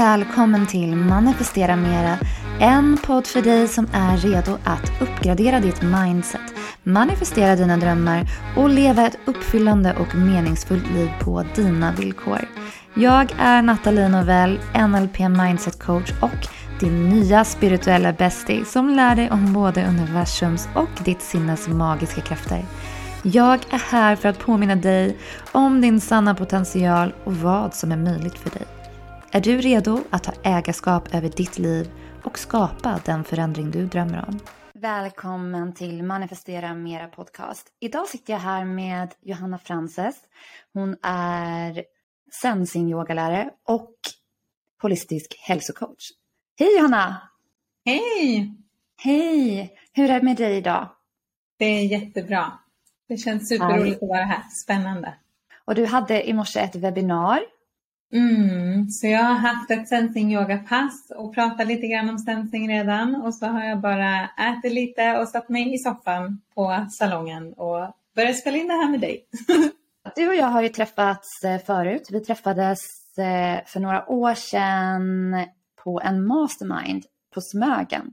Välkommen till Manifestera Mera, en podd för dig som är redo att uppgradera ditt mindset, manifestera dina drömmar och leva ett uppfyllande och meningsfullt liv på dina villkor. Jag är Nathalie Novell, NLP Mindset Coach och din nya spirituella bestie som lär dig om både universums och ditt sinnes magiska krafter. Jag är här för att påminna dig om din sanna potential och vad som är möjligt för dig. Är du redo att ta ägarskap över ditt liv och skapa den förändring du drömmer om? Välkommen till Manifestera Mera podcast. Idag sitter jag här med Johanna Frances. Hon är sensing-yogalärare och holistisk hälsocoach. Hej Johanna! Hej! Hej! Hur är det med dig idag? Det är jättebra. Det känns superroligt att vara här. Spännande. Och du hade i morse ett webbinar Mm, så jag har haft ett sensing yoga-pass och pratat lite grann om sensing redan och så har jag bara ätit lite och satt mig i soffan på salongen och börjat spela in det här med dig. Du och jag har ju träffats eh, förut. Vi träffades eh, för några år sedan på en mastermind på Smögen.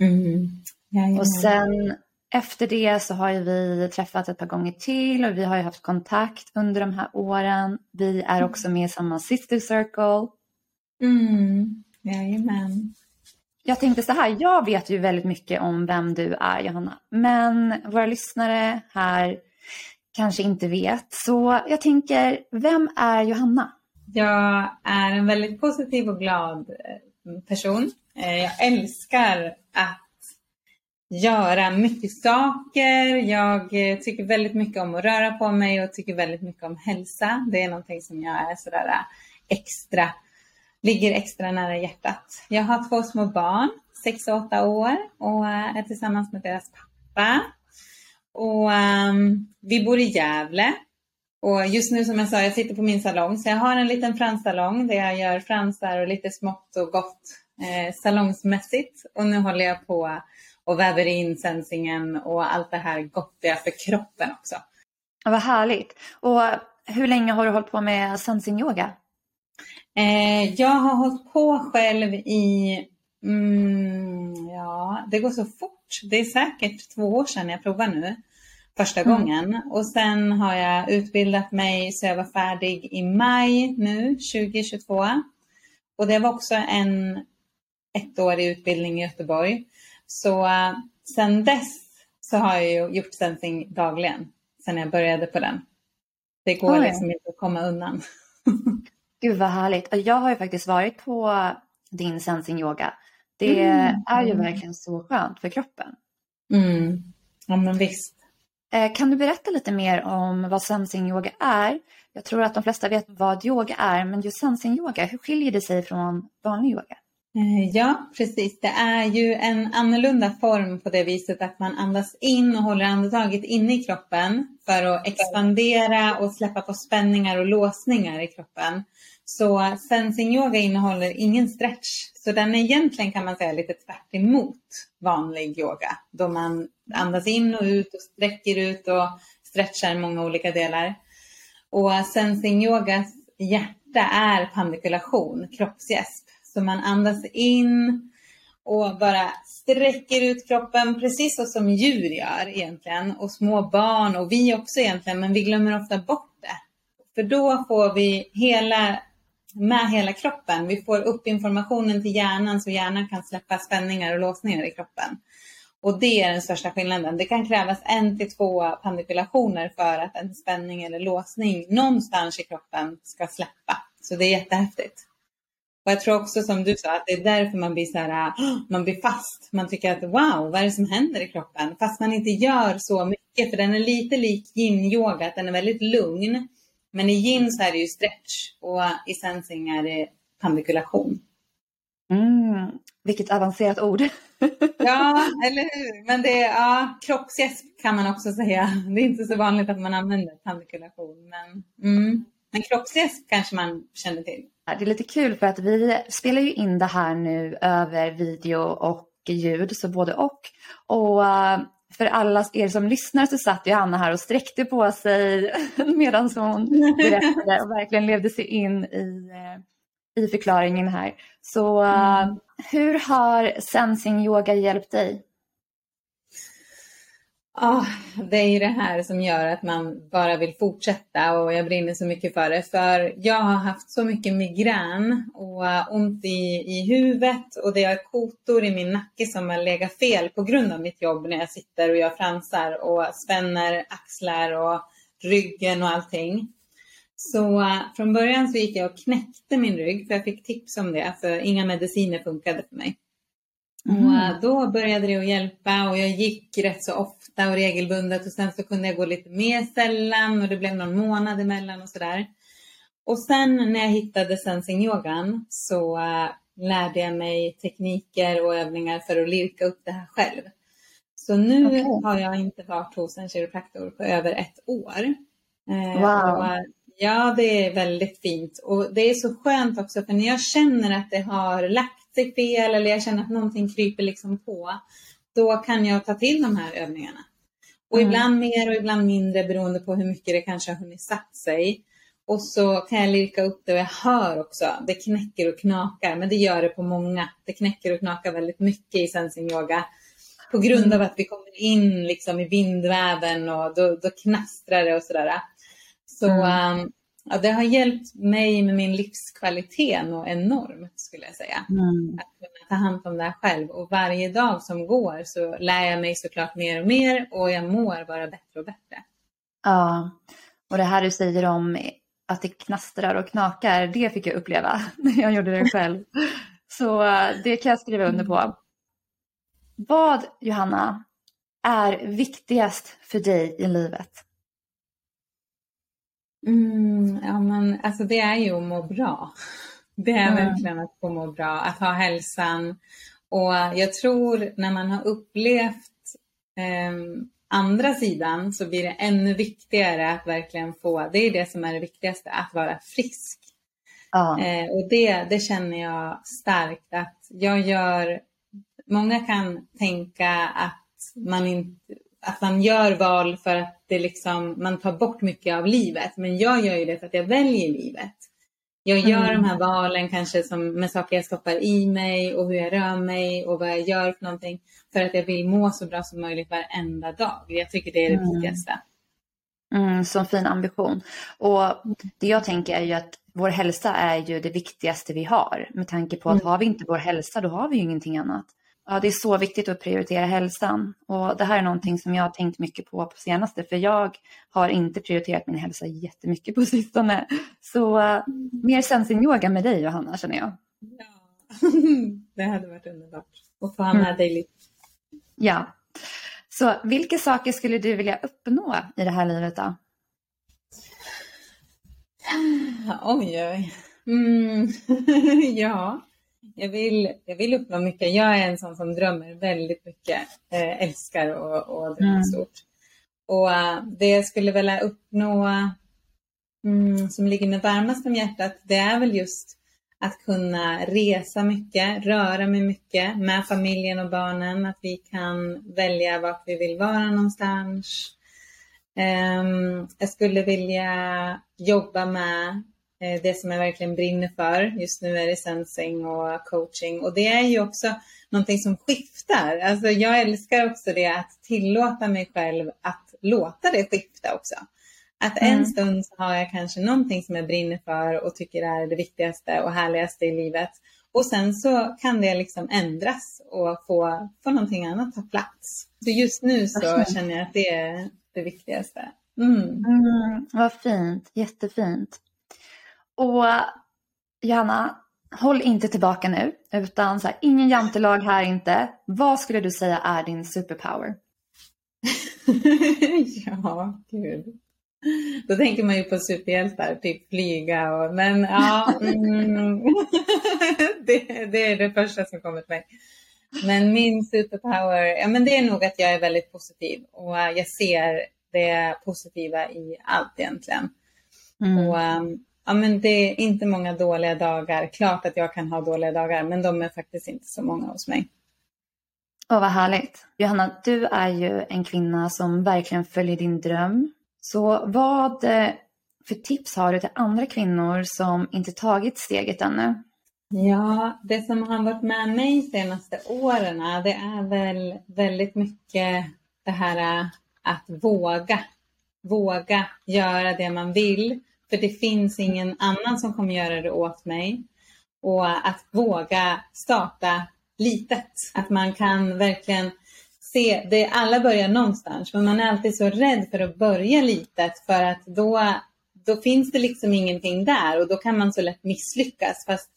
Mm. Och sen efter det så har ju vi träffats ett par gånger till och vi har ju haft kontakt under de här åren. Vi är mm. också med i samma sister circle. Mm, jajamän. Jag tänkte så här, jag vet ju väldigt mycket om vem du är Johanna, men våra lyssnare här kanske inte vet. Så jag tänker, vem är Johanna? Jag är en väldigt positiv och glad eh, person. Eh, jag älskar att göra mycket saker. Jag eh, tycker väldigt mycket om att röra på mig och tycker väldigt mycket om hälsa. Det är någonting som jag är sådär eh, extra, ligger extra nära hjärtat. Jag har två små barn, sex och åtta år och eh, är tillsammans med deras pappa. Och um, vi bor i Gävle. Och just nu som jag sa, jag sitter på min salong, så jag har en liten franssalong där jag gör fransar och lite smått och gott eh, salongsmässigt. Och nu håller jag på och väver in sensingen och allt det här gottiga för kroppen också. Vad härligt. Och hur länge har du hållit på med sensing yoga? Eh, jag har hållit på själv i, mm, ja, det går så fort. Det är säkert två år sedan jag provade nu första mm. gången. Och sen har jag utbildat mig så jag var färdig i maj nu, 2022. Och det var också en ettårig utbildning i Göteborg. Så uh, sen dess så har jag ju gjort sensing dagligen, sen jag började på den. Det går Oj. liksom inte att komma undan. Gud vad härligt. Jag har ju faktiskt varit på din sensing yoga. Det mm. är ju verkligen så skönt för kroppen. Mm. Ja men visst. Eh, kan du berätta lite mer om vad sensing yoga är? Jag tror att de flesta vet vad yoga är, men just sensing yoga, hur skiljer det sig från vanlig yoga? Eh, ja, precis. Det är ju en annorlunda form på det viset att man andas in och håller andetaget inne i kroppen för att expandera och släppa på spänningar och låsningar i kroppen. Så sensing yoga innehåller ingen stretch. Så den är egentligen kan man säga lite tvärt emot vanlig yoga. Då man andas in och ut och sträcker ut och stretchar många olika delar. Och sensing yogas hjärta är pandikulation, kroppsgäsp. Så man andas in och bara sträcker ut kroppen precis så som djur gör egentligen och små barn och vi också egentligen, men vi glömmer ofta bort det. För då får vi hela, med hela kroppen, vi får upp informationen till hjärnan så hjärnan kan släppa spänningar och låsningar i kroppen. Och det är den största skillnaden. Det kan krävas en till två pandipulationer för att en spänning eller låsning någonstans i kroppen ska släppa. Så det är jättehäftigt. Och jag tror också som du sa att det är därför man blir så här, man blir fast. Man tycker att wow, vad är det som händer i kroppen? Fast man inte gör så mycket, för den är lite lik yin-yoga, att den är väldigt lugn. Men i yin så är det ju stretch och i sensing är det pandikulation. Mm, vilket avancerat ord. ja, eller hur? Men det är ja, kroppsgäsp kan man också säga. Det är inte så vanligt att man använder pandikulation. Men, mm. men kroppsgäsp kanske man känner till. Det är lite kul för att vi spelar ju in det här nu över video och ljud, så både och. Och eh, för alla er som lyssnar så satt Johanna här och sträckte på sig medan hon berättade och verkligen levde sig in i, eh, i förklaringen här. Så mm. hur har sensing yoga hjälpt dig? Oh, det är ju det här som gör att man bara vill fortsätta och jag brinner så mycket för det. För jag har haft så mycket migrän och eh, ont i, i huvudet och det är kotor i min nacke som har legat fel på grund av mitt jobb när jag sitter och gör fransar och spänner axlar och ryggen och allting. Så eh, från början så gick jag och knäckte min rygg för jag fick tips om det för inga mediciner funkade för mig. Mm. Och uh, då började det att hjälpa och jag gick rätt så ofta och regelbundet och sen så kunde jag gå lite mer sällan och det blev någon månad emellan och sådär. Och sen när jag hittade sensing-yogan så uh, lärde jag mig tekniker och övningar för att lirka upp det här själv. Så nu okay. har jag inte varit hos en kiropraktor på över ett år. Wow. Och, Ja, det är väldigt fint. Och det är så skönt också för när jag känner att det har lagt sig fel eller jag känner att någonting kryper liksom på, då kan jag ta till de här övningarna. Och mm. ibland mer och ibland mindre beroende på hur mycket det kanske har hunnit satt sig. Och så kan jag lirka upp det och jag hör också, det knäcker och knakar, men det gör det på många. Det knäcker och knakar väldigt mycket i sensing yoga. På grund mm. av att vi kommer in liksom i vindväven och då, då knastrar det och sådär. Så mm. um, ja, det har hjälpt mig med min livskvalitet och enormt skulle jag säga. Mm. Att kunna ta hand om det här själv. Och varje dag som går så lär jag mig såklart mer och mer och jag mår bara bättre och bättre. Ja, och det här du säger om att det knastrar och knakar, det fick jag uppleva när jag gjorde det själv. Så uh, det kan jag skriva under på. Vad, Johanna, är viktigast för dig i livet? Mm, ja, men alltså det är ju att må bra. Det är mm. verkligen att få må bra, att ha hälsan. Och jag tror när man har upplevt eh, andra sidan så blir det ännu viktigare att verkligen få, det är det som är det viktigaste, att vara frisk. Eh, och det, det känner jag starkt att jag gör, många kan tänka att man inte, att man gör val för att det liksom, man tar bort mycket av livet. Men jag gör ju det för att jag väljer livet. Jag gör mm. de här valen kanske som, med saker jag stoppar i mig och hur jag rör mig och vad jag gör för någonting. För att jag vill må så bra som möjligt varenda dag. Jag tycker det är det mm. viktigaste. Mm, så fin ambition. Och det jag tänker är ju att vår hälsa är ju det viktigaste vi har. Med tanke på att mm. har vi inte vår hälsa då har vi ju ingenting annat. Ja, det är så viktigt att prioritera hälsan. Och det här är någonting som jag har tänkt mycket på på senaste. För jag har inte prioriterat min hälsa jättemycket på sistone. Så uh, mer sensing-yoga med dig Johanna känner jag. Ja, det hade varit underbart att få ha med mm. dig lite. Ja. Så vilka saker skulle du vilja uppnå i det här livet då? Oj, oj. Mm. ja jag vill, jag vill uppnå mycket. Jag är en sån som drömmer väldigt mycket, äh, älskar och, och drömmer mm. stort. Och äh, det jag skulle vilja uppnå mm, som ligger mig varmast om hjärtat, det är väl just att kunna resa mycket, röra mig mycket med familjen och barnen, att vi kan välja vart vi vill vara någonstans. Um, jag skulle vilja jobba med Eh, det som jag verkligen brinner för. Just nu är det sensing och coaching och det är ju också någonting som skiftar. Alltså jag älskar också det att tillåta mig själv att låta det skifta också. Att en mm. stund så har jag kanske någonting som jag brinner för och tycker är det viktigaste och härligaste i livet. Och sen så kan det liksom ändras och få, få någonting annat ta plats. Så just nu så känner jag att det är det viktigaste. Mm. Mm, vad fint, jättefint. Och Johanna, håll inte tillbaka nu, utan så här, ingen jantelag här inte. Vad skulle du säga är din superpower? ja, gud. Då tänker man ju på superhjältar, typ flyga och, men ja, mm, det, det, är det första som kommer till mig. Men min superpower, ja men det är nog att jag är väldigt positiv och jag ser det positiva i allt egentligen. Mm. Och um, Ja, men det är inte många dåliga dagar. Klart att jag kan ha dåliga dagar, men de är faktiskt inte så många hos mig. Åh, vad härligt. Johanna, du är ju en kvinna som verkligen följer din dröm. Så vad eh, för tips har du till andra kvinnor som inte tagit steget ännu? Ja, det som har varit med mig de senaste åren, det är väl väldigt mycket det här äh, att våga. Våga göra det man vill, för det finns ingen annan som kommer göra det åt mig. Och att våga starta litet. Att man kan verkligen se, det, alla börjar någonstans, men man är alltid så rädd för att börja litet för att då, då finns det liksom ingenting där och då kan man så lätt misslyckas. Fast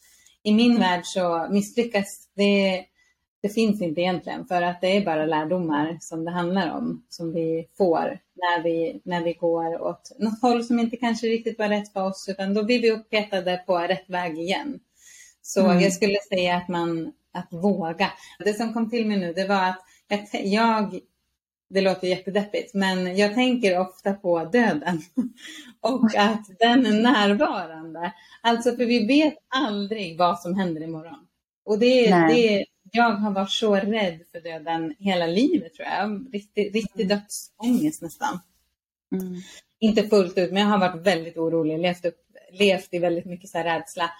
i min värld så misslyckas det, det finns inte egentligen för att det är bara lärdomar som det handlar om som vi får när vi, när vi går åt något håll som inte kanske riktigt var rätt för oss utan då blir vi upphetade på rätt väg igen. Så mm. jag skulle säga att man att våga. Det som kom till mig nu det var att jag, det låter jättedeppigt, men jag tänker ofta på döden och att den är närvarande. Alltså för vi vet aldrig vad som händer imorgon. Och det, det, jag har varit så rädd för döden hela livet tror jag. Riktig, riktig mm. dödsångest nästan. Mm. Inte fullt ut, men jag har varit väldigt orolig, levt, upp, levt i väldigt mycket så rädsla.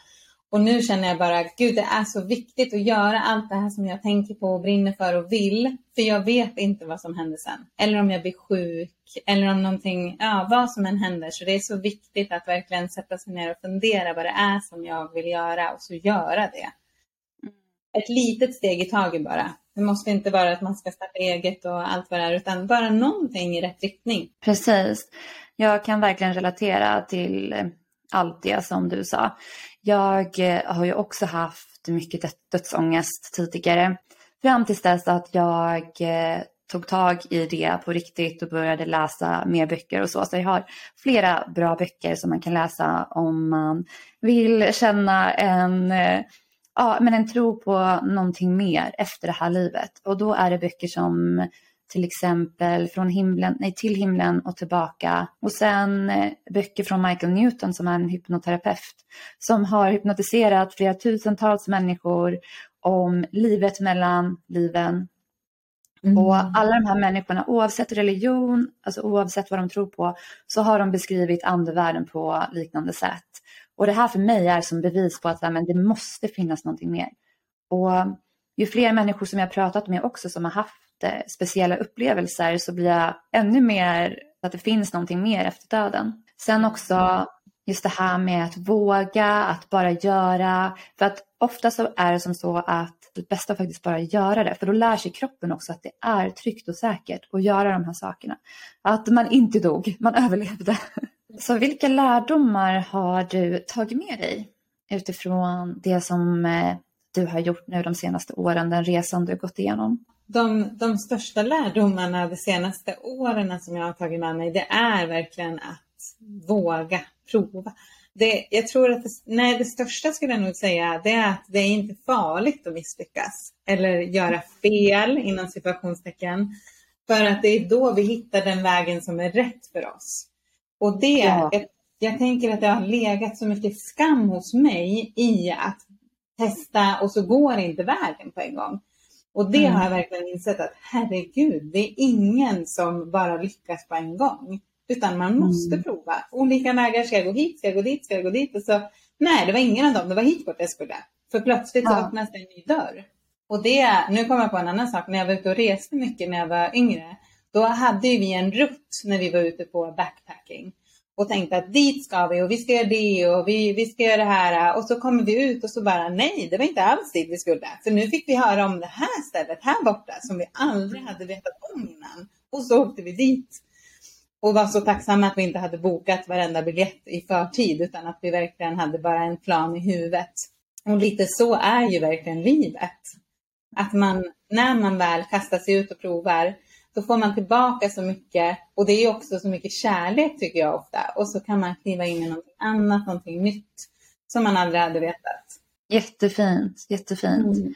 Och nu känner jag bara, gud det är så viktigt att göra allt det här som jag tänker på och brinner för och vill. För jag vet inte vad som händer sen. Eller om jag blir sjuk eller om någonting, ja vad som än händer. Så det är så viktigt att verkligen sätta sig ner och fundera vad det är som jag vill göra och så göra det. Ett litet steg i taget bara. Det måste inte vara att man ska starta eget och allt vad det är, utan bara någonting i rätt riktning. Precis. Jag kan verkligen relatera till eh, allt det som du sa. Jag eh, har ju också haft mycket dödsångest tidigare. Fram tills dess att jag eh, tog tag i det på riktigt och började läsa mer böcker och så. Så jag har flera bra böcker som man kan läsa om man vill känna en, eh, ja, men en tro på någonting mer efter det här livet. Och då är det böcker som till exempel från himlen, nej, till himlen och tillbaka. Och sen eh, böcker från Michael Newton som är en hypnoterapeut som har hypnotiserat flera tusentals människor om livet mellan liven. Mm. Och alla de här människorna, oavsett religion, alltså oavsett vad de tror på, så har de beskrivit andevärlden på liknande sätt. Och det här för mig är som bevis på att men, det måste finnas någonting mer. Och ju fler människor som jag pratat med också som har haft eh, speciella upplevelser så blir jag ännu mer att det finns någonting mer efter döden. Sen också just det här med att våga, att bara göra. För att ofta så är det som så att det bästa är faktiskt bara göra det. För då lär sig kroppen också att det är tryggt och säkert att göra de här sakerna. Att man inte dog, man överlevde. Så vilka lärdomar har du tagit med dig utifrån det som eh, du har gjort nu de senaste åren, den resan du gått igenom? de, de största lärdomarna de senaste åren som jag har tagit med mig, det är verkligen att våga prova. Det, jag tror att det, nej, det största skulle jag nog säga, det är att det är inte farligt att misslyckas eller göra fel inom situationstecken. För att det är då vi hittar den vägen som är rätt för oss. Och det, ja. jag, jag tänker att det har legat så mycket skam hos mig i att testa och så går inte vägen på en gång. Och det mm. har jag verkligen insett att herregud, det är ingen som bara lyckas på en gång. Utan man måste mm. prova. Olika vägar, ska jag gå hit, ska jag gå dit, ska jag gå dit? Och så, nej, det var ingen av dem, det var hit bort jag skulle. För plötsligt så ja. öppnas det en ny dörr. Och det, nu kommer jag på en annan sak, när jag var ute och reste mycket när jag var yngre, då hade vi en rutt när vi var ute på backpacking och tänkte att dit ska vi och vi ska göra det och vi, vi ska göra det här. Och så kommer vi ut och så bara nej, det var inte alls dit vi skulle. För nu fick vi höra om det här stället här borta som vi aldrig hade vetat om innan. Och så åkte vi dit. Och var så tacksamma att vi inte hade bokat varenda biljett i förtid utan att vi verkligen hade bara en plan i huvudet. Och lite så är ju verkligen livet. Att man, när man väl kastar sig ut och provar, då får man tillbaka så mycket och det är också så mycket kärlek tycker jag ofta. Och så kan man kliva in i något annat, någonting nytt som man aldrig hade vetat. Jättefint, jättefint. Mm.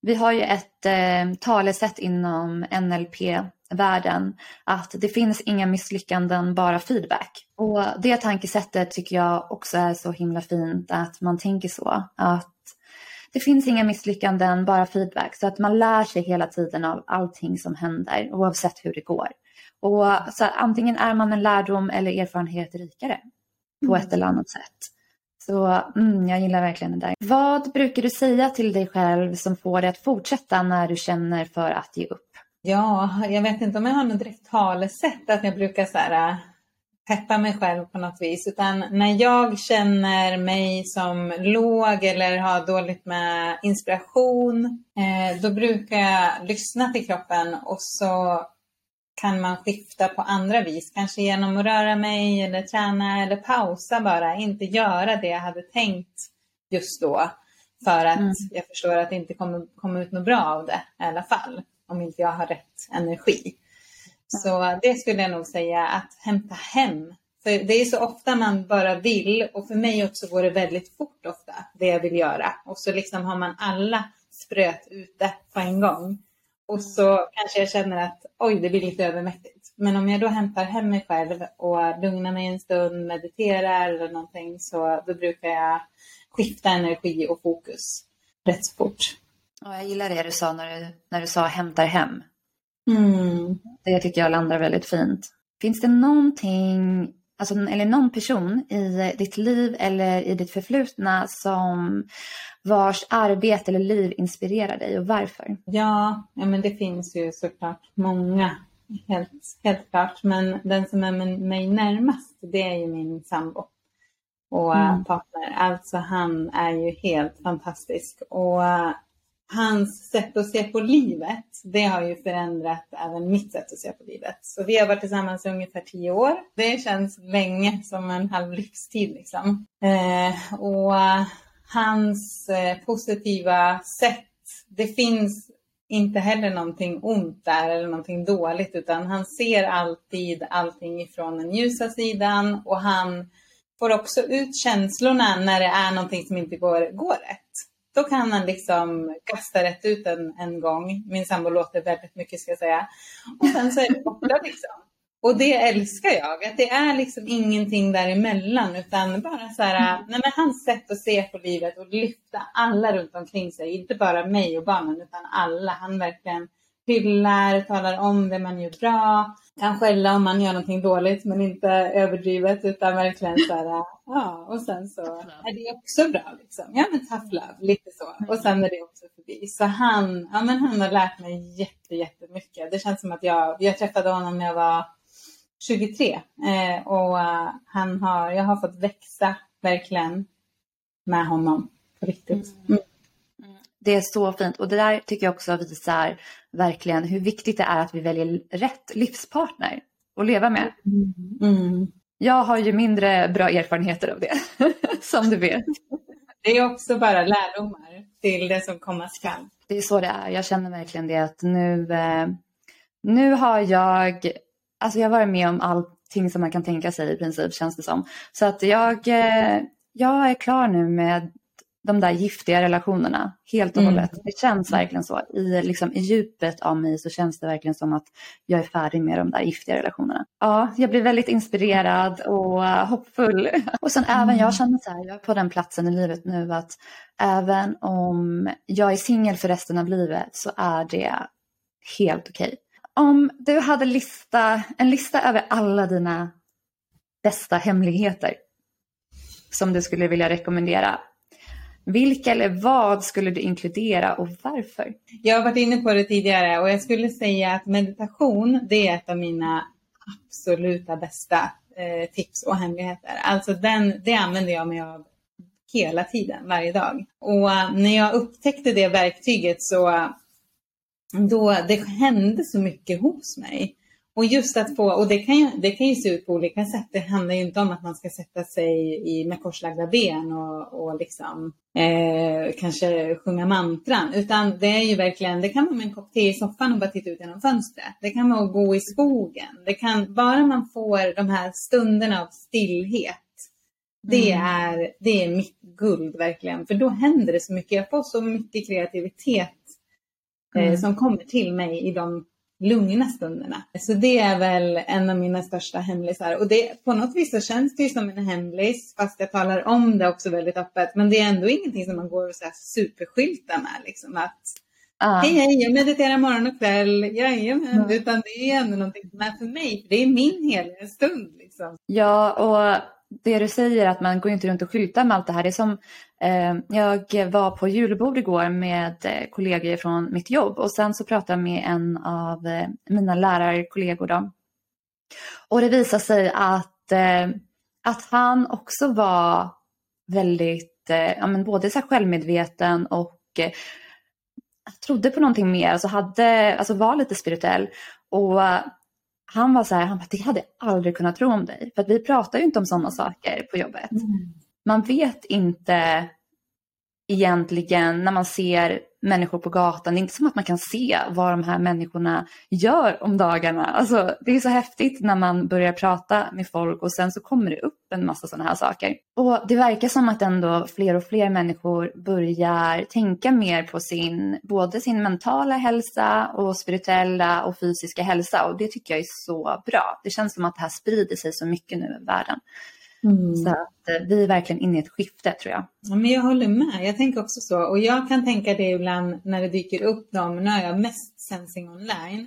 Vi har ju ett eh, talesätt inom NLP-världen att det finns inga misslyckanden, bara feedback. Och det tankesättet tycker jag också är så himla fint att man tänker så. Att det finns inga misslyckanden, bara feedback. Så att man lär sig hela tiden av allting som händer oavsett hur det går. Och så antingen är man en lärdom eller erfarenhet rikare. på ett eller annat sätt. Så mm, jag gillar verkligen det där. Vad brukar du säga till dig själv som får dig att fortsätta när du känner för att ge upp? Ja, jag vet inte om jag har något direkt talesätt att jag brukar så här, äh, peppa mig själv på något vis. Utan när jag känner mig som låg eller har dåligt med inspiration, eh, då brukar jag lyssna till kroppen och så kan man skifta på andra vis. Kanske genom att röra mig eller träna eller pausa bara. Inte göra det jag hade tänkt just då. För att mm. jag förstår att det inte kommer komma ut något bra av det i alla fall. Om inte jag har rätt energi. Så det skulle jag nog säga att hämta hem. För det är så ofta man bara vill och för mig också går det väldigt fort ofta det jag vill göra. Och så liksom har man alla spröt ute på en gång. Och så kanske jag känner att oj, det blir lite övermäktigt. Men om jag då hämtar hem mig själv och lugnar mig en stund, mediterar eller någonting så då brukar jag skifta energi och fokus rätt fort. Ja, jag gillar det du sa när du, när du sa hämtar hem. Mm. Det tycker jag landar väldigt fint. Finns det någonting, alltså, eller någon person i ditt liv eller i ditt förflutna som vars arbete eller liv inspirerar dig och varför? Ja, ja men det finns ju såklart många. Helt, helt klart. Men den som är mig närmast, det är ju min sambo och mm. partner. Alltså han är ju helt fantastisk. Och hans sätt att se på livet, det har ju förändrat även mitt sätt att se på livet. Så vi har varit tillsammans i ungefär tio år. Det känns länge som en halv livstid liksom. Eh, och hans eh, positiva sätt, det finns inte heller någonting ont där eller någonting dåligt utan han ser alltid allting ifrån den ljusa sidan och han får också ut känslorna när det är någonting som inte går, går rätt. Då kan han liksom kasta rätt ut en, en gång. Min sambo låter väldigt mycket ska jag säga. Och sen så är det borta liksom. Och det älskar jag, att det är liksom ingenting däremellan utan bara så här, mm. nej men hans sätt att se på livet och lyfta alla runt omkring sig, inte bara mig och barnen utan alla. Han verkligen hyllar, talar om det man gör bra, kan skälla om man gör någonting dåligt men inte överdrivet utan verkligen så här, ja och sen så är det också bra liksom. Ja men tough love, lite så. Och sen är det också förbi. Så han, ja men han har lärt mig jätte, jättemycket. Det känns som att jag, jag träffade honom när jag var 23 eh, och uh, han har, jag har fått växa verkligen med honom på riktigt. Mm. Det är så fint och det där tycker jag också visar verkligen hur viktigt det är att vi väljer rätt livspartner att leva med. Mm. Mm. Jag har ju mindre bra erfarenheter av det, som du vet. Det är också bara lärdomar till det som komma skall. Det är så det är. Jag känner verkligen det att nu, eh, nu har jag, alltså jag har varit med om allting som man kan tänka sig i princip känns det som. Så att jag, eh, jag är klar nu med de där giftiga relationerna helt och mm. hållet. Det känns verkligen så. I, liksom, I djupet av mig så känns det verkligen som att jag är färdig med de där giftiga relationerna. Ja, jag blir väldigt inspirerad och hoppfull. Och sen mm. även, jag känner så här, jag är på den platsen i livet nu att även om jag är singel för resten av livet så är det helt okej. Okay. Om du hade lista, en lista över alla dina bästa hemligheter som du skulle vilja rekommendera, vilka eller vad skulle du inkludera och varför? Jag har varit inne på det tidigare och jag skulle säga att meditation det är ett av mina absoluta bästa eh, tips och hemligheter. Alltså den, det använder jag mig av hela tiden, varje dag. Och eh, när jag upptäckte det verktyget så då det hände så mycket hos mig. Och just att få, och det kan, ju, det kan ju se ut på olika sätt. Det handlar ju inte om att man ska sätta sig i, med korslagda ben och, och liksom, eh, kanske sjunga mantran. Utan det är ju verkligen, det kan vara med en kopp te i soffan och bara titta ut genom fönstret. Det kan vara att gå i skogen. Det kan, bara man får de här stunderna av stillhet. Det, mm. är, det är mitt guld verkligen. För då händer det så mycket. Jag får så mycket kreativitet eh, mm. som kommer till mig i de lugna stunderna. Så det är väl en av mina största hemlisar. Och det, på något vis så känns det ju som en hemlis, fast jag talar om det också väldigt öppet. Men det är ändå ingenting som man går och så superskyltar med. Liksom, att ah. hej, hej, jag mediterar morgon och kväll. Jajamän. Mm. Utan det är ändå någonting som är för mig. För det är min heliga stund. Liksom. Ja, och det du säger att man går inte runt och skyltar med allt det här. Det är som, eh, jag var på julbord igår med eh, kollegor från mitt jobb och sen så pratade jag med en av eh, mina lärarkollegor. Då. Och det visade sig att, eh, att han också var väldigt, eh, ja, men både så självmedveten och eh, trodde på någonting mer, alltså, hade, alltså var lite spirituell. Och eh, han var så här, han bara, det hade jag aldrig kunnat tro om dig. För att vi pratar ju inte om sådana saker på jobbet. Mm. Man vet inte egentligen när man ser människor på gatan. Det är inte som att man kan se vad de här människorna gör om dagarna. Alltså, det är så häftigt när man börjar prata med folk och sen så kommer det upp en massa sådana här saker. Och det verkar som att ändå fler och fler människor börjar tänka mer på sin, både sin mentala hälsa och spirituella och fysiska hälsa. Och det tycker jag är så bra. Det känns som att det här sprider sig så mycket nu i världen. Mm. Så att eh, vi är verkligen inne i ett skifte tror jag. Ja, men jag håller med. Jag tänker också så. Och jag kan tänka det ibland när det dyker upp dem. Nu har jag mest sensing online.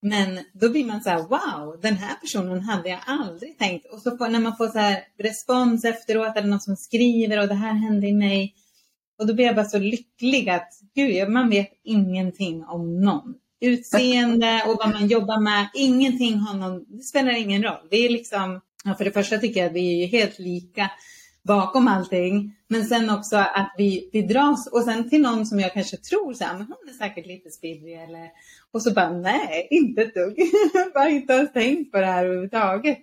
Men då blir man så här, wow, den här personen hade jag aldrig tänkt. Och så får, när man får så här respons efteråt eller någon som skriver och det här hände i mig. Och då blir jag bara så lycklig att gud, man vet ingenting om någon. Utseende och vad man jobbar med, ingenting har någon, det spelar ingen roll. Det är liksom Ja, för det första tycker jag att vi är ju helt lika bakom allting. Men sen också att vi, vi dras och sen till någon som jag kanske tror så här, men hon är säkert lite spirrig eller och så bara nej, inte ett dugg. bara inte ens tänkt på det här överhuvudtaget.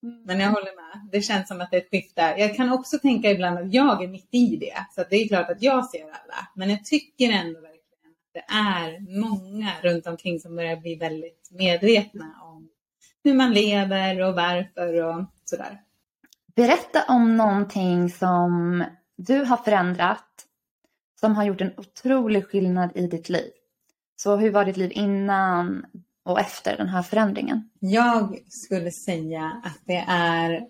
Men jag håller med. Det känns som att det är ett skifte. Jag kan också tänka ibland att jag är mitt i det. Så det är klart att jag ser alla. Men jag tycker ändå verkligen att det är många runt omkring som börjar bli väldigt medvetna hur man lever och varför och sådär. Berätta om någonting som du har förändrat som har gjort en otrolig skillnad i ditt liv. Så hur var ditt liv innan och efter den här förändringen? Jag skulle säga att det är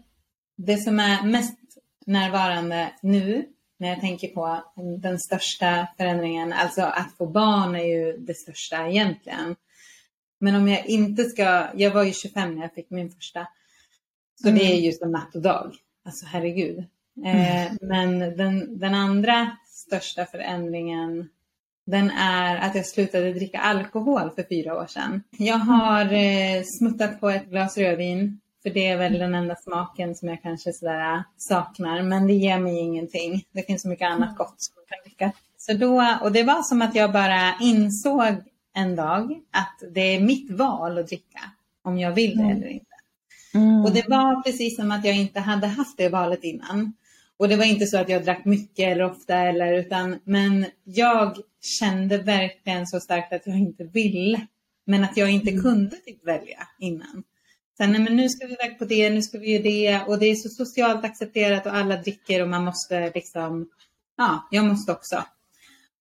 det som är mest närvarande nu när jag tänker på den största förändringen, alltså att få barn är ju det största egentligen. Men om jag inte ska, jag var ju 25 när jag fick min första. Så mm. det är ju som natt och dag. Alltså herregud. Eh, mm. men den, den andra största förändringen den är att jag slutade dricka alkohol för fyra år sedan. Jag har eh, smuttat på ett glas rödvin. För det är väl den enda smaken som jag kanske sådär äh, saknar. Men det ger mig ingenting. Det finns så mycket annat gott som jag kan dricka. Så då, och det var som att jag bara insåg en dag att det är mitt val att dricka om jag vill det mm. eller inte. Mm. Och det var precis som att jag inte hade haft det valet innan. Och det var inte så att jag drack mycket eller ofta eller utan men jag kände verkligen så starkt att jag inte ville. Men att jag inte mm. kunde typ välja innan. Sen, nej, men nu ska vi iväg på det, nu ska vi göra det och det är så socialt accepterat och alla dricker och man måste liksom, ja, jag måste också.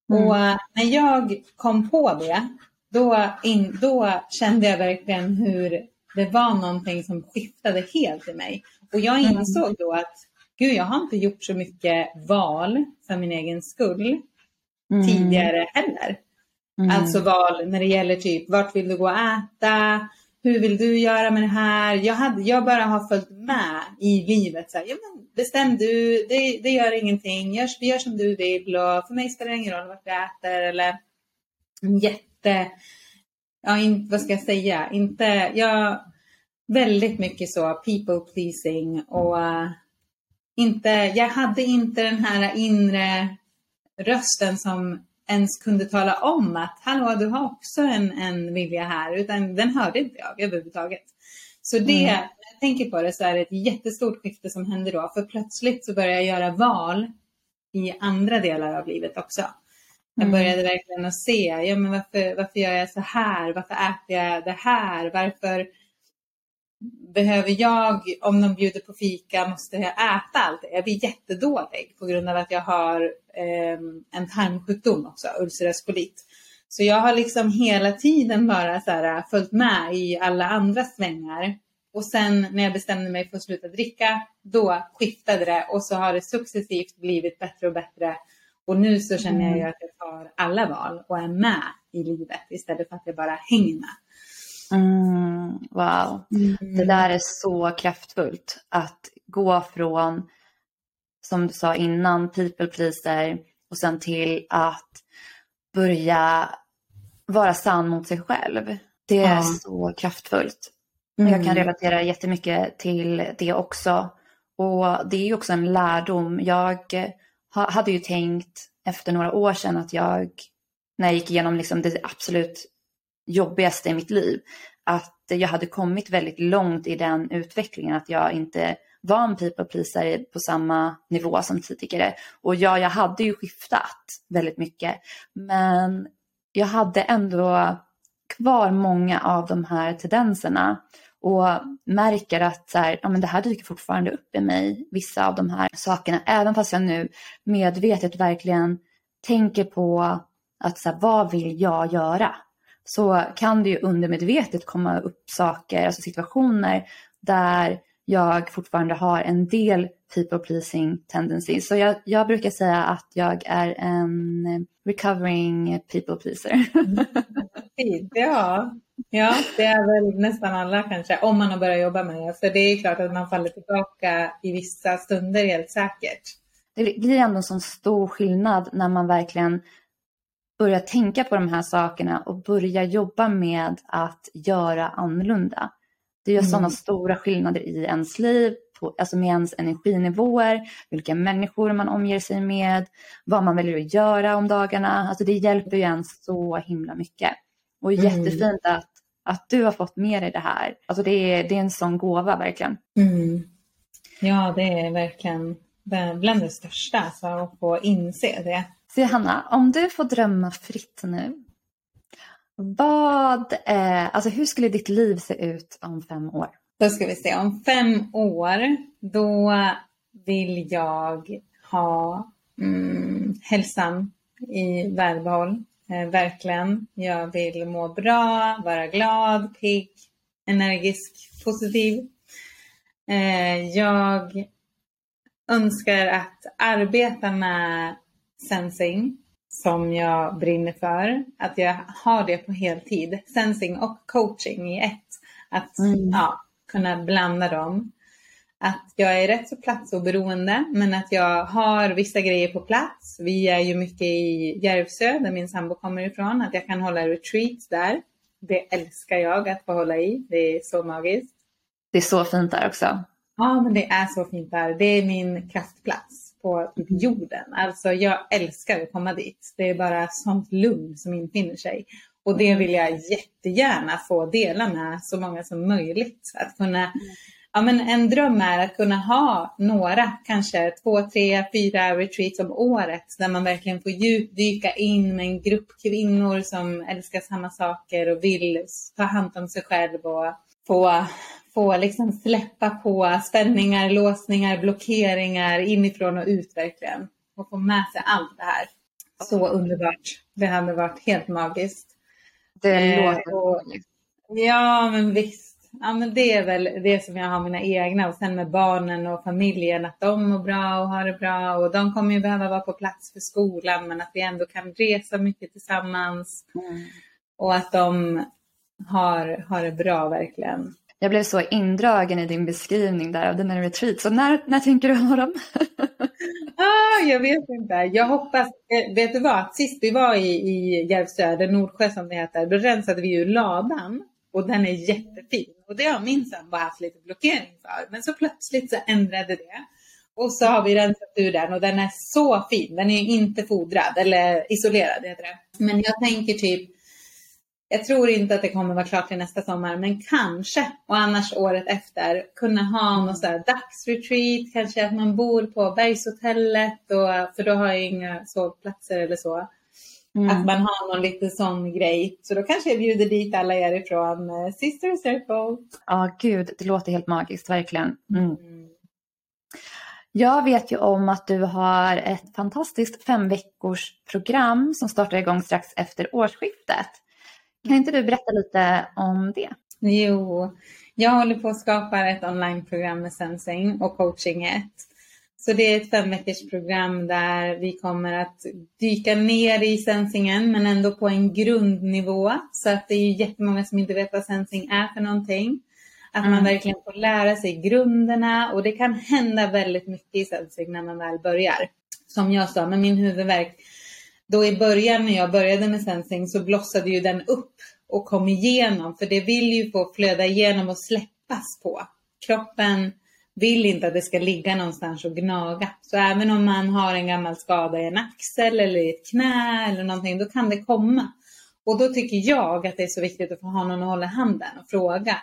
Mm. Och när jag kom på det, då, in, då kände jag verkligen hur det var någonting som skiftade helt i mig. Och jag mm. insåg då att gud, jag har inte gjort så mycket val för min egen skull mm. tidigare heller. Mm. Alltså val när det gäller typ vart vill du gå och äta? Hur vill du göra med det här? Jag, hade, jag bara har följt med i livet. Så här, ja, men bestäm du, det, det gör ingenting. Gör, gör som du vill och för mig spelar det ingen roll vart vi äter eller jätte, ja, in, vad ska jag säga, inte, jag, väldigt mycket så people pleasing och uh, inte, jag hade inte den här inre rösten som ens kunde tala om att hallå, du har också en, en vilja här, utan den hörde inte jag överhuvudtaget. Så det, mm. när jag tänker på det så är det ett jättestort skifte som händer då, för plötsligt så börjar jag göra val i andra delar av livet också. Jag mm. började verkligen att se, ja men varför, varför gör jag så här? Varför äter jag det här? Varför behöver jag, om de bjuder på fika, måste jag äta allt det? Jag blir jättedålig på grund av att jag har eh, en tarmsjukdom också, ulcerös kolit. Så jag har liksom hela tiden bara så här, följt med i alla andra svängar. Och sen när jag bestämde mig för att sluta dricka, då skiftade det och så har det successivt blivit bättre och bättre. Och nu så känner jag mm. att jag tar alla val och är med i livet istället för att jag bara hänger med. Mm, wow, Mm. det där är så kraftfullt. Att gå från, som du sa innan, people pleaser och sen till att börja vara sann mot sig själv. Det är Ja. så kraftfullt. Och Jag kan Mm. relatera jättemycket till det också. Och det är ju också en lärdom. Jag ha- hade ju tänkt efter några år sedan att jag, när jag gick igenom liksom det absolut jobbigaste i mitt liv, att jag hade kommit väldigt långt i den utvecklingen, att jag inte var en people pleaser på samma nivå som tidigare. Och ja, jag hade ju skiftat väldigt mycket, men jag hade ändå kvar många av de här tendenserna och märker att så här, ja, men det här dyker fortfarande upp i mig, vissa av de här sakerna, även fast jag nu medvetet verkligen tänker på att så här, vad vill jag göra? Så kan det ju undermedvetet komma upp saker, alltså situationer där jag fortfarande har en del people pleasing tendencies. Så jag, jag brukar säga att jag är en recovering people pleaser. Ja. ja, det är väl nästan alla kanske, om man har börjat jobba med det. För det är klart att man faller tillbaka i vissa stunder helt säkert. det blir ändå en sån stor skillnad när man verkligen börjar tänka på de här sakerna och börjar jobba med att göra annorlunda. Det gör Mm. sådana stora skillnader i ens liv, på, alltså med ens energinivåer, vilka människor man omger sig med, vad man väljer att göra om dagarna. Alltså det hjälper ju en så himla mycket. Och Mm. jättefint att, att du har fått med dig det här. Alltså det är, det är en sån gåva verkligen. Mm. Ja, det är verkligen bland det största, alltså, att få inse det. Så Johanna, om du får drömma fritt nu. Vad, eh, alltså hur skulle ditt liv se ut om fem år? Då ska vi se, om fem år, då vill jag ha mm, hälsan i välbehåll. Eh, verkligen. Jag vill må bra, vara glad, pigg, energisk, positiv. Eh, jag önskar att arbeta med sensing som jag brinner för. Att jag har det på heltid. Sensing och coaching i ett. Att Mm. ja, kunna blanda dem. Att jag är rätt så platsoberoende men att jag har vissa grejer på plats. Vi är ju mycket i Järvsö där min sambo kommer ifrån. Att jag kan hålla retreats där. Det älskar jag att få hålla i. Det är så magiskt. Det är så fint där också. Ja, men det är så fint där. Det är min kraftplats på jorden. Alltså jag älskar att komma dit. Det är bara sånt lugn som infinner sig. Och det vill jag jättegärna få dela med så många som möjligt. Att kunna, ja men en dröm är att kunna ha några, kanske två, tre, fyra retreats om året där man verkligen får djupdyka in med en grupp kvinnor som älskar samma saker och vill ta hand om sig själv och få få liksom släppa på spänningar, låsningar, blockeringar inifrån och ut verkligen. Och få med sig allt det här. Så underbart. Det hade varit helt magiskt. Det Eh, låter och- magisk. Ja, men visst. Ja, men det är väl det som jag har mina egna och sen med barnen och familjen, att de mår bra och har det bra och de kommer ju behöva vara på plats för skolan men att vi ändå kan resa mycket tillsammans Mm. och att de har, har det bra verkligen. Jag blev så indragen i din beskrivning där av dina retreats. Så när, när tänker du ha dem? Ah, jag vet inte. Jag hoppas, eh, vet du vad? Sist vi var i, i Järvsö, där Nordsjö som det heter, då rensade vi ju ladan. Och den är jättefin. Och det har min sambo haft lite blockering för. Men så plötsligt så ändrade det. Och så har vi rensat ur den och den är så fin. Den är ju inte fodrad eller isolerad heter det. Men jag tänker typ, jag tror inte att det kommer vara klart till nästa sommar, men kanske, och annars året efter, kunna ha någon sån här dagsretreat, kanske att man bor på bergshotellet, och, för då har jag inga sovplatser eller så. Mm. Att man har någon liten sån grej. Så då kanske jag bjuder dit alla er ifrån eh, Sister Circle. Ja, gud, det låter helt magiskt, verkligen. Mm. Mm. Jag vet ju om att du har ett fantastiskt fem veckors program som startar igång strax efter årsskiftet. Kan inte du berätta lite om det? Jo, jag håller på att skapa ett onlineprogram med sensing och coaching ett. Så det är ett fem där vi kommer att dyka ner i sensingen men ändå på en grundnivå. Så att det är ju jättemånga som inte vet vad sensing är för någonting. Att mm. man verkligen får lära sig grunderna och det kan hända väldigt mycket i sensing när man väl börjar. Som jag sa med min huvudvärk. Då i början när jag började med sensing så blossade ju den upp och kom igenom. För det vill ju få flöda igenom och släppas på. Kroppen vill inte att det ska ligga någonstans och gnaga. Så även om man har en gammal skada i en axel eller i ett knä eller någonting, då kan det komma. Och då tycker jag att det är så viktigt att få ha någon att hålla handen och fråga.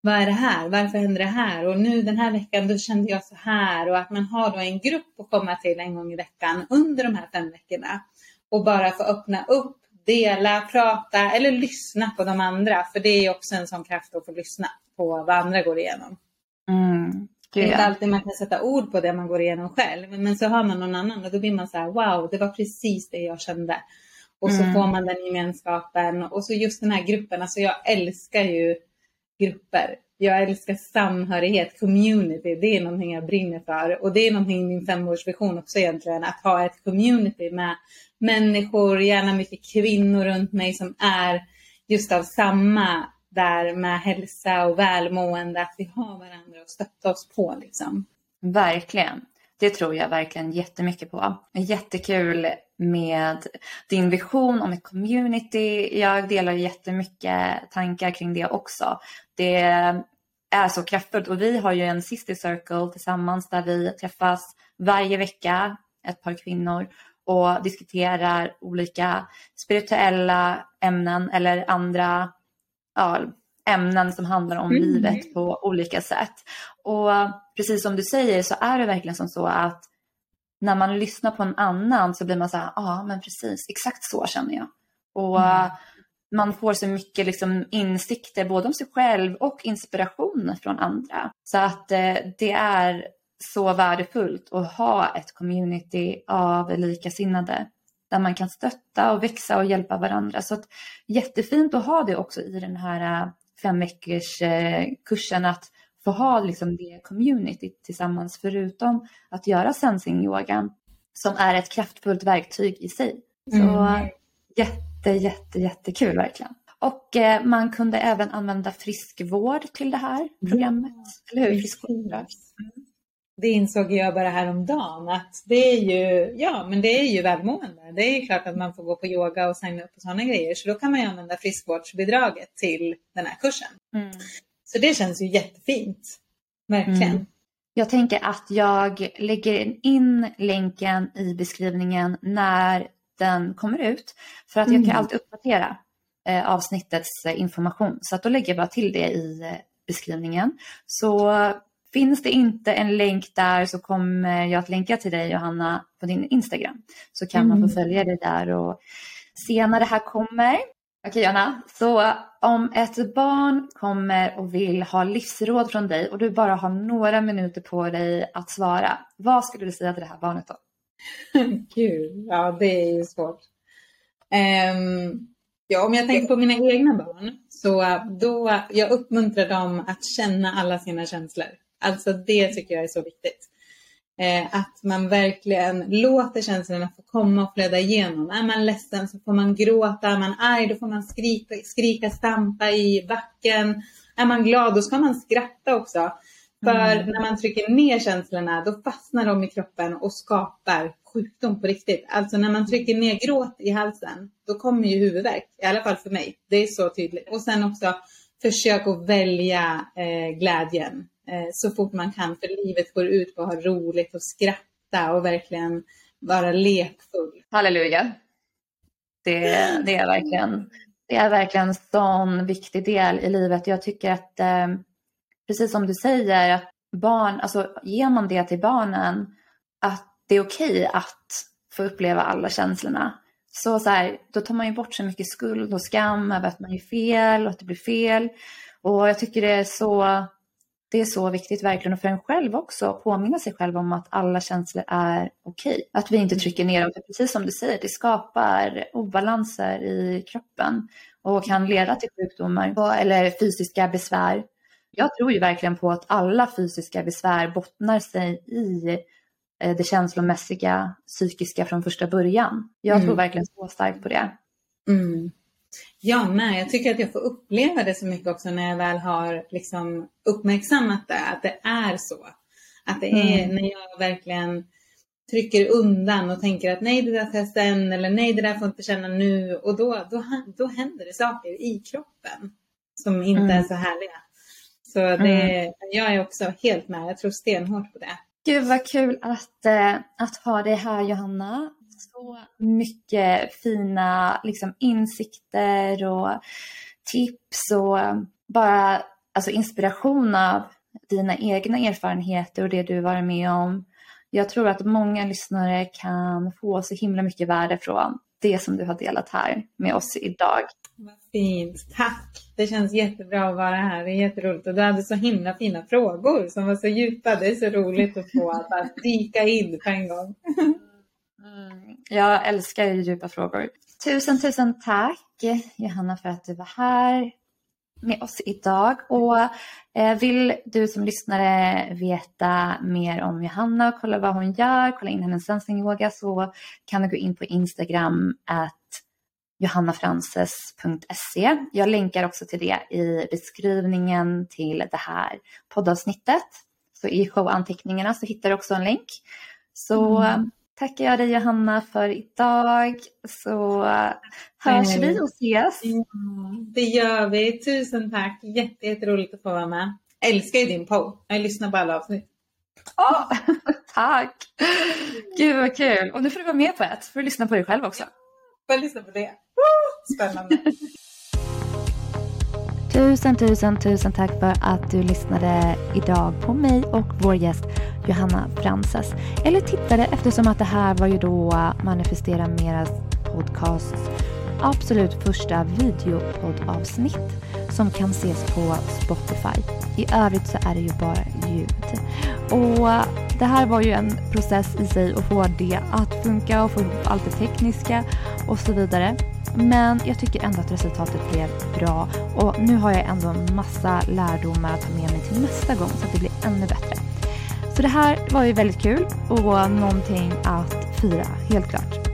Vad är det här? Varför händer det här? Och nu den här veckan, då kände jag så här. Och att man har då en grupp att komma till en gång i veckan under de här fem veckorna. Och bara få öppna upp, dela, prata eller lyssna på de andra. För det är också en sån kraft att få lyssna på vad andra går igenom. Mm. Det är inte alltid man kan sätta ord på det man går igenom själv. Men så har man någon annan och då blir man så här, wow, det var precis det jag kände. Och så mm. får man den gemenskapen och så just den här gruppen. Alltså jag älskar ju grupper. Jag älskar samhörighet, community. Det är någonting jag brinner för. Och det är någonting i min femårsvision också egentligen. Att ha ett community med människor, gärna mycket kvinnor runt mig som är just av samma där med hälsa och välmående, att vi har varandra och stötta oss på. Liksom. Verkligen. Det tror jag verkligen jättemycket på. Jättekul med din vision om ett community. Jag delar jättemycket tankar kring det också. Det är så kraftfullt och vi har ju en sister circle tillsammans där vi träffas varje vecka, ett par kvinnor och diskuterar olika spirituella ämnen eller andra ja, ämnen som handlar om mm. livet på olika sätt. Och precis som du säger så är det verkligen som så att när man lyssnar på en annan så blir man så här, ja ah, men precis, exakt så känner jag. Och mm. Man får så mycket liksom insikter både om sig själv och inspiration från andra. Så att eh, det är så värdefullt att ha ett community av likasinnade där man kan stötta och växa och hjälpa varandra. Så att, jättefint att ha det också i den här äh, fem veckors äh, kursen att få ha liksom det community tillsammans förutom att göra sensing yoga som är ett kraftfullt verktyg i sig. Så mm. jätte, jätte, jättekul verkligen. Och eh, man kunde även använda friskvård till det här programmet. Ja, eller hur? Friskvård. Mm det insåg jag bara häromdagen att det är ju, ja men det är ju välmående. Det är ju klart att man får gå på yoga och signa upp på sådana grejer. Så då kan man ju använda friskvårdsbidraget till den här kursen. Mm. Så det känns ju jättefint. Verkligen. Mm. Jag tänker att jag lägger in länken i beskrivningen när den kommer ut. För att jag kan mm. alltid uppdatera eh, avsnittets eh, information. Så att då lägger jag bara till det i eh, beskrivningen. Så Finns det inte en länk där så kommer jag att länka till dig Johanna på din Instagram. Så kan mm. man få mm. följa dig där och se när det här kommer. Okej Johanna, så om ett barn kommer och vill ha livsråd från dig och du bara har några minuter på dig att svara. Vad skulle du säga till det här barnet då? Kul, ja det är ju svårt. Um, ja, om jag tänker på mina egna barn så då jag uppmuntrar dem att känna alla sina känslor. Alltså det tycker jag är så viktigt. Eh, att man verkligen låter känslorna få komma och flöda igenom. Är man ledsen så får man gråta, är man arg då får man skrika, skrika stampa i backen. Är man glad då ska man skratta också. För mm. när man trycker ner känslorna då fastnar de i kroppen och skapar sjukdom på riktigt. Alltså när man trycker ner gråt i halsen då kommer ju huvudvärk. I alla fall för mig. Det är så tydligt. Och sen också försök att välja eh, glädjen. Eh, så fort man kan. För livet går ut på att ha roligt och skratta och verkligen vara lekfull. Halleluja. Det, det är verkligen det är verkligen en sån viktig del i livet. Jag tycker att eh, precis som du säger att barn, alltså ger man det till barnen att det är okej okay att få uppleva alla känslorna. Så, så här, då tar man ju bort så mycket skuld och skam över att man gör fel och att det blir fel. Och jag tycker det är så det är så viktigt verkligen och för en själv också att påminna sig själv om att alla känslor är okej. Okay. Att vi inte trycker ner dem, för precis som du säger, det skapar obalanser i kroppen och kan leda till sjukdomar eller fysiska besvär. Jag tror ju verkligen på att alla fysiska besvär bottnar sig i eh, det känslomässiga, psykiska från första början. Jag mm. tror verkligen så starkt på det. Mm. Jag med. Jag tycker att jag får uppleva det så mycket också när jag väl har liksom uppmärksammat det, att det är så. Att det är mm. när jag verkligen trycker undan och tänker att nej, det där tar sen eller nej, det där får jag inte känna nu. Och då, då, då händer det saker i kroppen som inte mm. är så härliga. Så det, mm. jag är också helt med. Jag tror stenhårt på det. Gud vad kul att, äh, att ha dig här Johanna. Så mycket fina liksom, insikter och tips och bara alltså, inspiration av dina egna erfarenheter och det du varit med om. Jag tror att många lyssnare kan få så himla mycket värde från det som du har delat här med oss idag. Fint, tack! Det känns jättebra att vara här, det är jätteroligt. Och du hade så himla fina frågor som var så djupa. Det är så roligt att få att bara dyka in på en gång. Mm, jag älskar djupa frågor. Tusen, tusen tack Johanna för att du var här med oss idag. Och eh, vill du som lyssnare veta mer om Johanna och kolla vad hon gör, kolla in hennes sensing yoga så kan du gå in på Instagram at johannafrances.se. Jag länkar också till det i beskrivningen till det här poddavsnittet. Så i showanteckningarna så hittar du också en länk. Så mm. tackar jag dig Johanna för idag. Så hörs mm. vi och ses. Mm. Det gör vi. Tusen tack. Jätte, jätteroligt att få vara med. Jag älskar ju din podd. Jag lyssnar på alla avsnitt. Oh, tack! Gud vad kul. Och nu får du vara med på ett. Får du lyssna på dig själv också. Får jag lyssna på det? Spännande. Tusen, tusen, tusen tack för att du lyssnade idag på mig och vår gäst Johanna Frances. Eller tittade eftersom att det här var ju då Manifestera Meras podcasts absolut första videopoddavsnitt som kan ses på Spotify. I övrigt så är det ju bara ljud. Och det här var ju en process i sig att få det att funka och få ihop allt det tekniska och så vidare. Men jag tycker ändå att resultatet blev bra och nu har jag ändå en massa lärdomar att ta med mig till nästa gång så att det blir ännu bättre. Så det här var ju väldigt kul och någonting att fira, helt klart.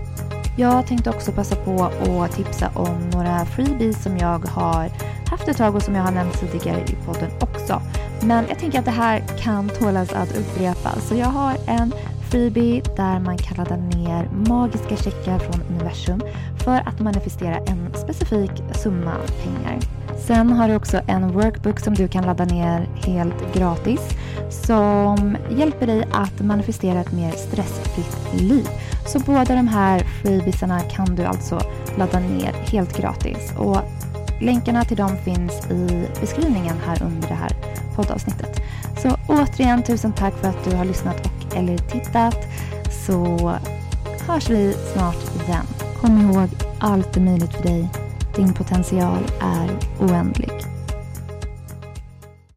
Jag tänkte också passa på att tipsa om några freebies som jag har haft ett tag och som jag har nämnt tidigare i podden också. Men jag tänker att det här kan tålas att upprepa. Så jag har en freebie där man kan ladda ner magiska checkar från universum för att manifestera en specifik summa pengar. Sen har du också en workbook som du kan ladda ner helt gratis som hjälper dig att manifestera ett mer stressfritt liv. Så båda de här freebiesarna kan du alltså ladda ner helt gratis. Och länkarna till dem finns i beskrivningen här under det här poddavsnittet. Så återigen tusen tack för att du har lyssnat och eller tittat. Så hörs vi snart igen. Kom ihåg, allt är möjligt för dig. Din potential är oändlig.